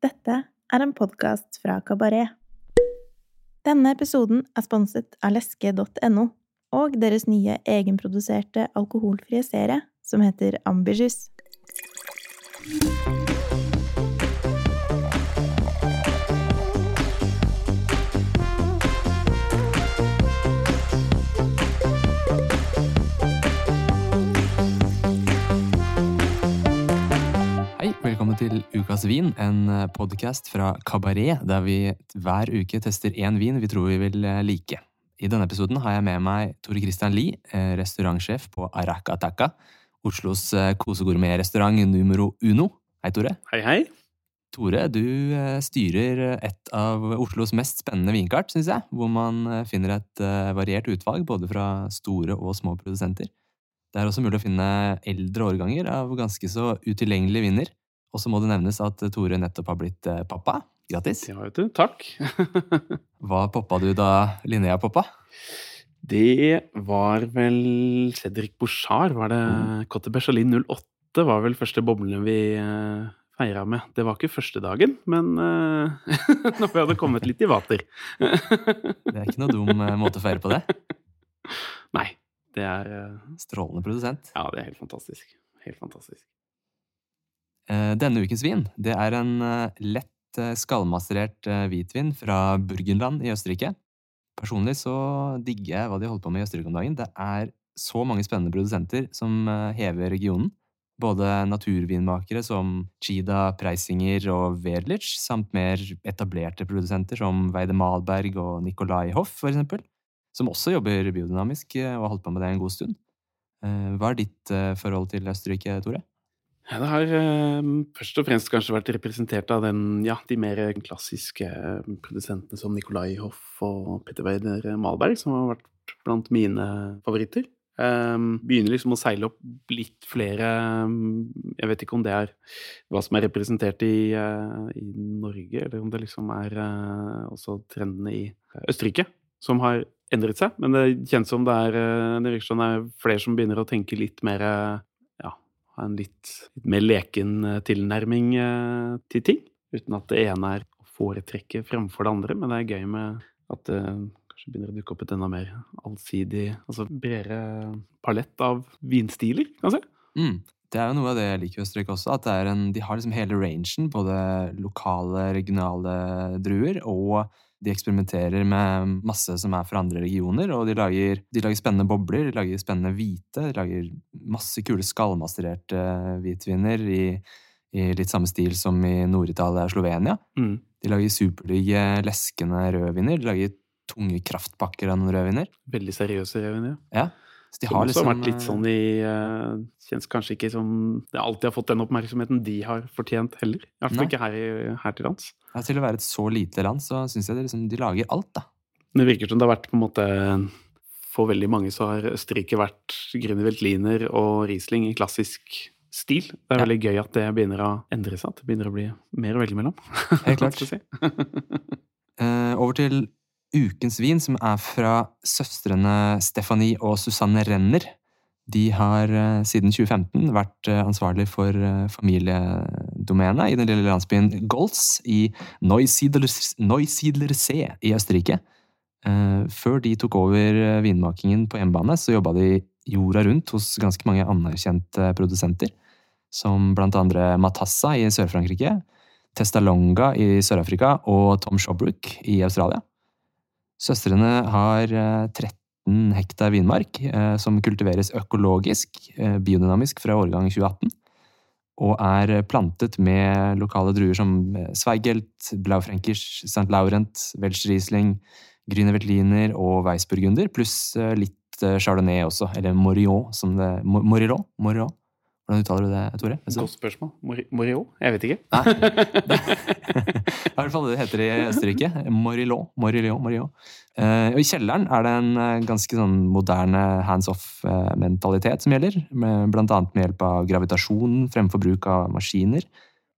Dette er en podkast fra Kabaret. Denne episoden er sponset av leske.no og deres nye egenproduserte alkoholfrie serie som heter Ambitious. Til Ukas vin, en podkast fra Kabaret, der vi hver uke tester én vin vi tror vi vil eh, like. I denne episoden har jeg med meg Tore Christian Lie, eh, restaurantsjef på Araka Taka, Oslos eh, kosegourmetrestaurant numero uno. Hei, Tore. Hei, hei. Tore, du styrer et av Oslos mest spennende vinkart, syns jeg, hvor man finner et variert utvalg både fra store og små produsenter. Det er også mulig å finne eldre årganger av ganske så utilgjengelige viner. Og så må det nevnes at Tore nettopp har blitt eh, pappa. Grattis. Ja, vet du. Takk. Hva poppa du da Linnea poppa? Det var vel Cedric Bouchard. Var det Cotte Berchalin 08 var vel første boblene vi uh, feira med. Det var ikke første dagen, men uh, når vi hadde kommet litt i vater. det er ikke noe dum uh, måte å feire på det. Nei. Det er Strålende produsent. Ja, det er helt fantastisk. Helt fantastisk. Denne ukens vin det er en lett skallmasterert hvitvin fra Burgenland i Østerrike. Personlig så digger jeg hva de holder på med i Østerrike om dagen. Det er så mange spennende produsenter som hever regionen. Både naturvinmakere som Chida, Preisinger og Werlich, samt mer etablerte produsenter som Weide Malberg og Nikolai Hoff, for eksempel som også jobber biodynamisk og har holdt på med det en god stund. Hva er ditt forhold til Østerrike, Tore? Ja, det har eh, først og fremst kanskje vært representert av den, ja, de mer klassiske produsentene som Nikolai Hoff og Petter Weider Malberg, som har vært blant mine favoritter. Eh, begynner liksom å seile opp litt flere Jeg vet ikke om det er hva som er representert i, eh, i Norge, eller om det liksom er uh, også trendene i Østerrike, som har endret seg. Men det kjennes som det er som det er flere som begynner å tenke litt mer en litt, litt mer leken tilnærming til ting. Uten at det ene er å foretrekke fremfor det andre, men det er gøy med at det kanskje begynner å dukke opp et enda mer allsidig, altså bredere palett av vinstiler, kan jeg si. Mm. Det er jo noe av det jeg liker ved Strøk også, at en, de har liksom hele rangen, både lokale, regionale druer og de eksperimenterer med masse som er fra andre regioner, og de lager, de lager spennende bobler, de lager spennende hvite, de lager masse kule skallmastererte hvitviner i, i, litt samme stil som i Nord-Italia og Slovenia. Mm. De lager superdigge, leskende rødviner. De lager tunge kraftpakker av noen rødviner. Veldig seriøse rødviner. Ja. Så de har, liksom, har vært litt sånn i uh, Kjennes kanskje ikke som Det alltid har fått den oppmerksomheten de har fortjent heller. I hvert fall ikke her, her til lands. Ja, til å være et så lite land, så syns jeg det liksom, de lager alt, da. Det virker som det har vært på en måte For veldig mange så har Østerrike vært Grünerweltliner og Riesling i klassisk stil. Det er veldig gøy at det begynner å endre seg. At det begynner å bli mer å velge mellom. Helt klart. si. uh, over til ukens vin, som er fra søstrene Stephanie og Susanne Renner. De har siden 2015 vært ansvarlig for familiedomenet i den lille landsbyen Golz i Neusiedlersee i Østerrike. Før de tok over vinmakingen på hjemmebane, så jobba de jorda rundt hos ganske mange anerkjente produsenter, som blant andre Matassa i Sør-Frankrike, Testalonga i Sør-Afrika og Tom Shobrook i Australia. Søstrene har 13 hektar vinmark som kultiveres økologisk, biodynamisk, fra årgang 2018. Og er plantet med lokale druer som Zweigelt, Blaufränkers, St. Laurent, Welschriesling, Grüne Veltliner og Weissburgunder, pluss litt chardonnay også, eller Morillon, som det Morillon? Morillon? Hvordan uttaler du det, Tore? Godt spørsmål. Morillo? Jeg vet ikke. Nei. Det er i hvert fall det det heter i Østerrike. Morillo. Morillon. Uh, I kjelleren er det en uh, ganske sånn moderne hands off-mentalitet som gjelder. Med, blant annet med hjelp av gravitasjon fremfor bruk av maskiner.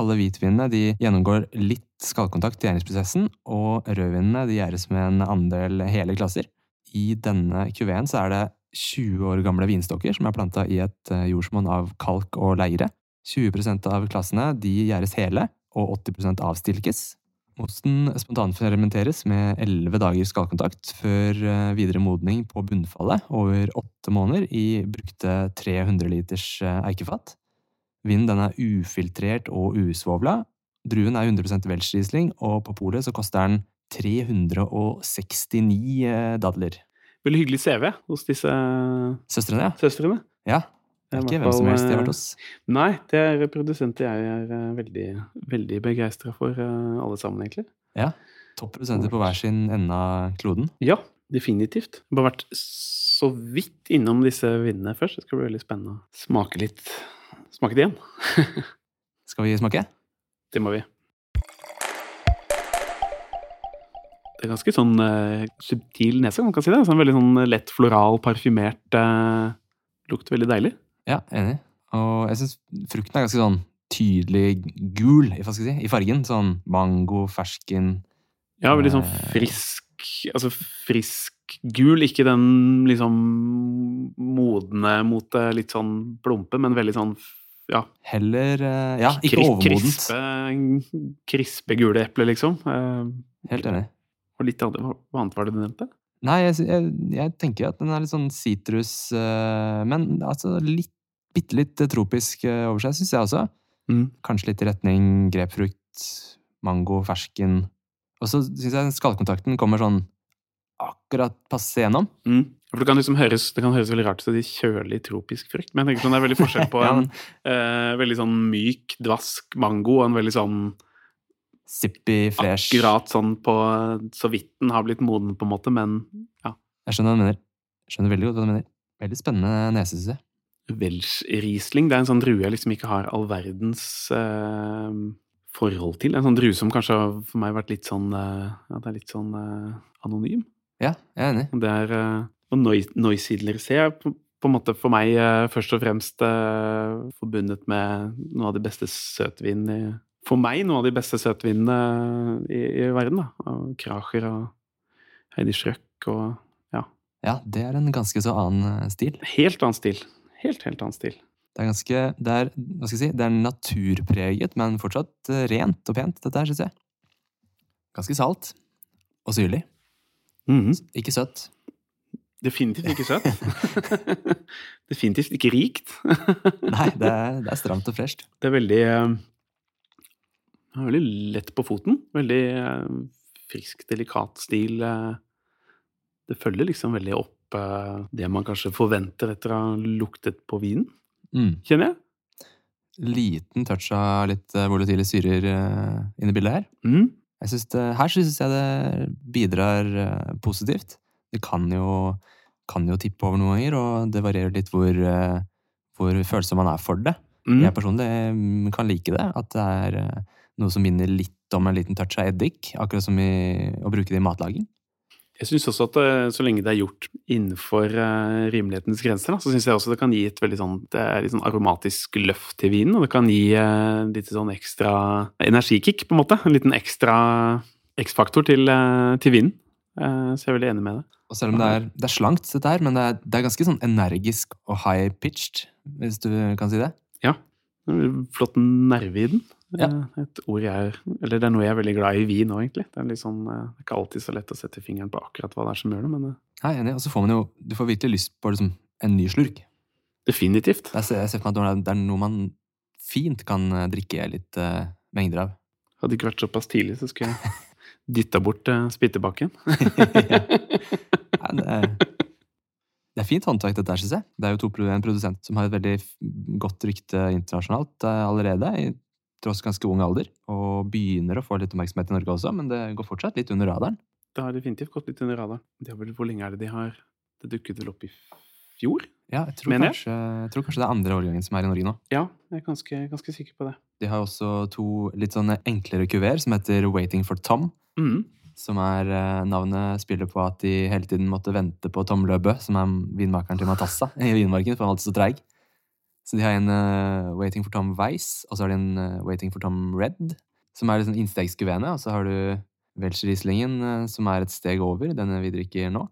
Alle hvitvinene de gjennomgår litt skallkontakt i gjæringsprosessen, og rødvinene de gjæres med en andel hele klasser. I denne kuveen så er det 20 år gamle vinstokker som er planta i et jordsmonn av kalk og leire. 20% av klassene de gjæres hele, og 80% avstilkes. Mosten spontanfermenteres med 11 dagers skallkontakt før eh, videre modning på bunnfallet over åtte måneder i brukte 300 liters eh, eikefat. Vinen er ufiltrert og usvovla. Druen er 100 Welsch-riesling, og på polet koster den 369 eh, dadler. Veldig hyggelig CV hos disse Søstrene, ja. søstrene. ja. Det er ikke hvem som helst de har vært hos. Nei, det er produsenter jeg er eh, veldig, veldig begeistra for, eh, alle sammen, egentlig. Ja. Topp produsenter på hver sin ende av kloden. Ja, definitivt. Jeg har bare vært så vidt innom disse vinene først. Det skal bli veldig spennende å smake litt Smake det igjen. Skal vi smake? Det må vi. Det er ganske sånn uh, subtil nese, kan man kan si det. Sånn veldig sånn lett floral, parfymert uh, Lukt veldig deilig. Ja, enig. Og jeg syns frukten er ganske sånn tydelig gul hva skal jeg si, i fargen. Sånn mango, fersken Ja, veldig sånn Eh. frisk Altså frisk gul, ikke den liksom modne mot det litt sånn plumpe, men veldig sånn ja, Heller eh, Ja, ikke overmodent. Krispe, krispe gule epler, liksom. Eh, Helt enig. Og litt annet, hva- annet var det du nevnte? Nei, jeg, jeg, jeg tenker at den er litt sånn sitrus, uh, men altså litt, bitte litt eh, tropisk uh, over seg, syns jeg også. Mm. Kanskje litt i retning grepfrukt, mango, fersken. Og så syns jeg skallkontakten kommer sånn akkurat passe gjennom. Mm. For det kan liksom høres, det kan høres veldig rart ut si kjølig tropisk frukt, men jeg tenker sånn det er veldig forskjell på Ja, en men eh, veldig sånn myk, dvask mango og en veldig sånn Sippy, fresh. akkurat sånn på så vidt den har blitt moden, på en måte, men ja. Jeg skjønner hva du mener. Jeg skjønner veldig godt hva du mener. Veldig spennende nese, syns jeg. Welsh Riesling, det er en sånn drue jeg liksom ikke har all verdens eh, forhold til. En sånn drue som kanskje har for meg vært litt sånn eh, Ja, det er litt sånn eh, anonym. Ja, jeg er enig. Det er eh, Og Neusiedler ser jeg på, på en måte for meg eh, først og fremst eh, forbundet med noe av de beste søtvinene i For meg noe av de beste søtvinene i, i verden, da. Og Kracher og Heidi Schrøck og Ja, det er en ganske så annen eh, stil. Helt annen stil. Helt, helt annen stil. Det er ganske Det er, hva skal jeg si, det er naturpreget, men fortsatt eh, rent og pent, dette her, syns jeg. Ganske salt. Og syrlig. Mhm. Ikke søtt. Definitivt ikke søtt. Definitivt ikke rikt. Nei, det er, det er stramt og fresht. Det er veldig eh, ja, Veldig lett på foten. Veldig eh, frisk, delikat stil. eh. Det følger liksom veldig opp eh, det man kanskje forventer etter å ha luktet på vinen, Mm. kjenner jeg. Liten touch av litt volatile syrer inn i bildet her. Mm. Jeg synes det, her syns jeg det bidrar positivt. Det kan jo, kan jo tippe over noen ganger, og det varierer litt hvor, hvor følsom man er for det. Mm. Jeg personlig mm, kan like det. At det er noe som minner litt om en liten touch av eddik. Akkurat som i, å bruke det i matlaging. Jeg syns også at eh, så lenge det er gjort innenfor eh, rimelighetens grenser, så syns jeg også det kan gi et veldig sånn, det er litt sånn aromatisk løft til vinen. Og det kan gi eh, litt sånn ekstra energikick, på en måte. En liten ekstra X-faktor til, til vinen. Så jeg er veldig enig med det. Og selv om det er, det er slankt, dette her, men det er, det er ganske sånn energisk og high-pitched, hvis du kan si det. En Flott nerve i den. Ja. Et ord jeg er, eller det er noe jeg er veldig glad i i vin òg, egentlig. Det er, sånn, eh, det er ikke alltid så lett å sette fingeren på akkurat hva det er som gjør det, men eh, Jeg er enig, og så får man jo Du får virkelig lyst på liksom, en ny slurk. definitivt. Jeg ser, jeg ser for meg at det er noe man fint kan eh, drikke litt uh, mengder av. Hadde det ikke vært såpass tidlig, så skulle jeg dytta bort uh, spyttebakken. Nei, det, er, det er fint håndverk, dette her, syns jeg. Det er jo to, en produsent som har et veldig godt rykte internasjonalt uh, allerede, i tross ganske ung alder. Og begynner å få litt oppmerksomhet i Norge også, men det går fortsatt litt under radaren. Det har definitivt gått litt under radaren. Det er vel, hvor lenge er det de har Det dukket vel opp i fjor? Ja, jeg tror, Mener kanskje, jeg tror kanskje det er andre årgangen som er i Norge nå. Ja, jeg er ganske, ganske sikker på det. De har også to litt sånne enklere kuver som heter Waiting for Tom. Mm. Som er eh, navnet spiller på at de hele tiden måtte vente på Tom Løbø, som er vinmakeren til Matassa i vinmarken, for han er alltid så treig. Så de har en uh, Waiting for Tom Weiss, og så har de en uh, Waiting for Tom Red, som er liksom innstegskuvene, og så har du Welcher-Rieslingen, uh, som er et steg over, denne vi drikker nå.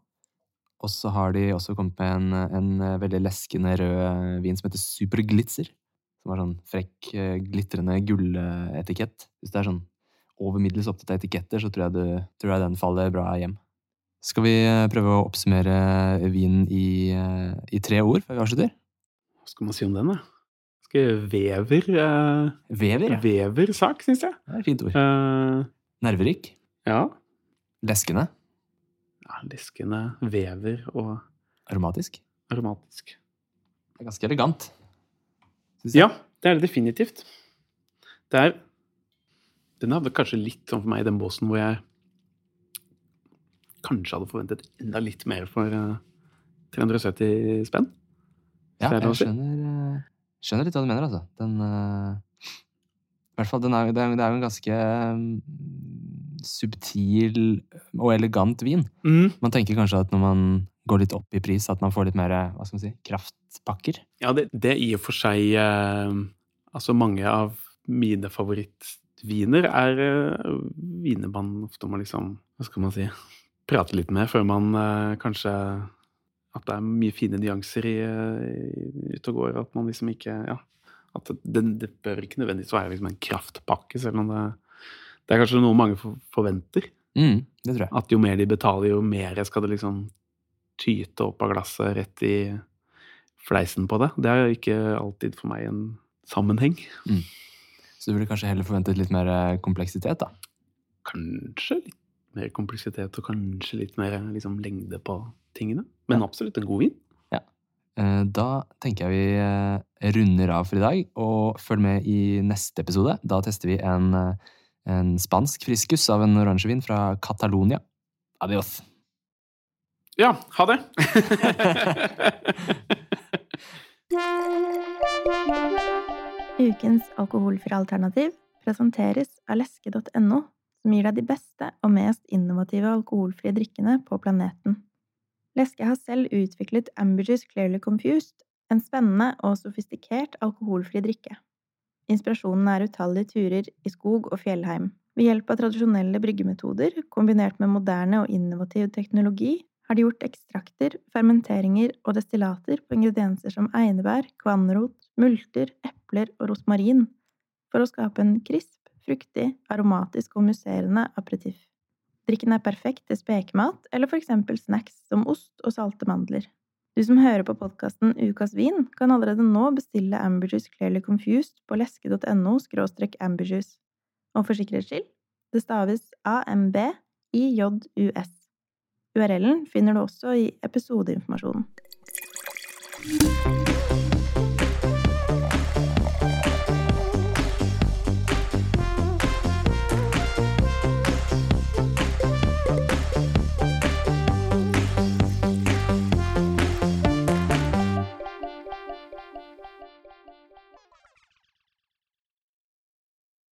Og så har de også kommet med en, en eh, veldig leskende rød vin som heter Superglitzer. Som har sånn frekk, eh, glitrende gulletikett. Hvis det er sånn over middels opptatt av etiketter, så tror jeg, du, tror jeg den faller bra hjem. Skal vi eh, prøve å oppsummere vinen i, eh, i tre ord før vi avslutter? Hva skal man si om den, da? Vever eh, Vever, ja. Vever-sak, syns jeg. Det er et fint ord. Eh, Nerverik. ja. Leskende. ja. Leskende, vever og Aromatisk. aromatisk. Det er ganske elegant. Ja, det er det definitivt. Det er Den hadde kanskje litt sånn for meg i den båsen hvor jeg kanskje hadde forventet enda litt mer for eh, 370 spenn. Ja, jeg skjønner, eh, skjønner litt hva du mener, altså. Den uh, I hvert fall, den er, det er, jo en ganske mm, subtil og elegant vin. Man tenker kanskje at når man går litt opp i pris, at man får litt mer hva skal man si, kraftpakker. Ja, det, det i og for seg uh, Altså, mange av mine favorittviner er uh, viner man ofte må liksom Hva skal man si Prate litt med før man uh, kanskje At det er mye fine nyanser i, i ute og går. At man liksom ikke Ja. At det, det bør ikke nødvendigvis være liksom en kraftpakke, selv om det, det er kanskje noe mange for, forventer. Mm, det tror jeg. At jo mer de betaler, jo mer skal det liksom tyte opp av glasset rett i fleisen på det. Det er jo ikke alltid for meg en sammenheng. Så du ville kanskje heller forventet litt mer eh, kompleksitet, da. Kanskje litt mer kompleksitet og kanskje litt mer liksom, lengde på tingene. Men absolutt en god vin. Ja. Da tenker jeg vi eh, runder av for i dag, og følg med i neste episode. Da tester vi en, eh, en spansk friskus av en oransjevin fra Catalonia. Adios! Ja, ha det! Ukens alkoholfrie alternativ presenteres av leske.no, som gir deg de beste og mest innovative alkoholfrie drikkene på planeten. Leske har selv utviklet Ambergers Clearly Confused, en spennende og sofistikert alkoholfri drikke. Inspirasjonen er utallige turer i skog og fjellheim. Ved hjelp av tradisjonelle bryggemetoder, kombinert med moderne og innovativ teknologi, har de gjort ekstrakter, fermenteringer og destillater på ingredienser som einebær, kvannrot, multer, epler og rosmarin, for å skape en krisp, fruktig, aromatisk og musserende aperitiff. Drikken er perfekt til spekemat eller for eksempel snacks som ost og salte mandler. Du som hører på podkasten Ukas vin, kan allerede nå bestille Amberjuice Clearly Confused på leske.no skråstrek amberjuice. Og for sikkerhets skyld, det staves AMBIJUS. URL-en finner du også i episodeinformasjonen.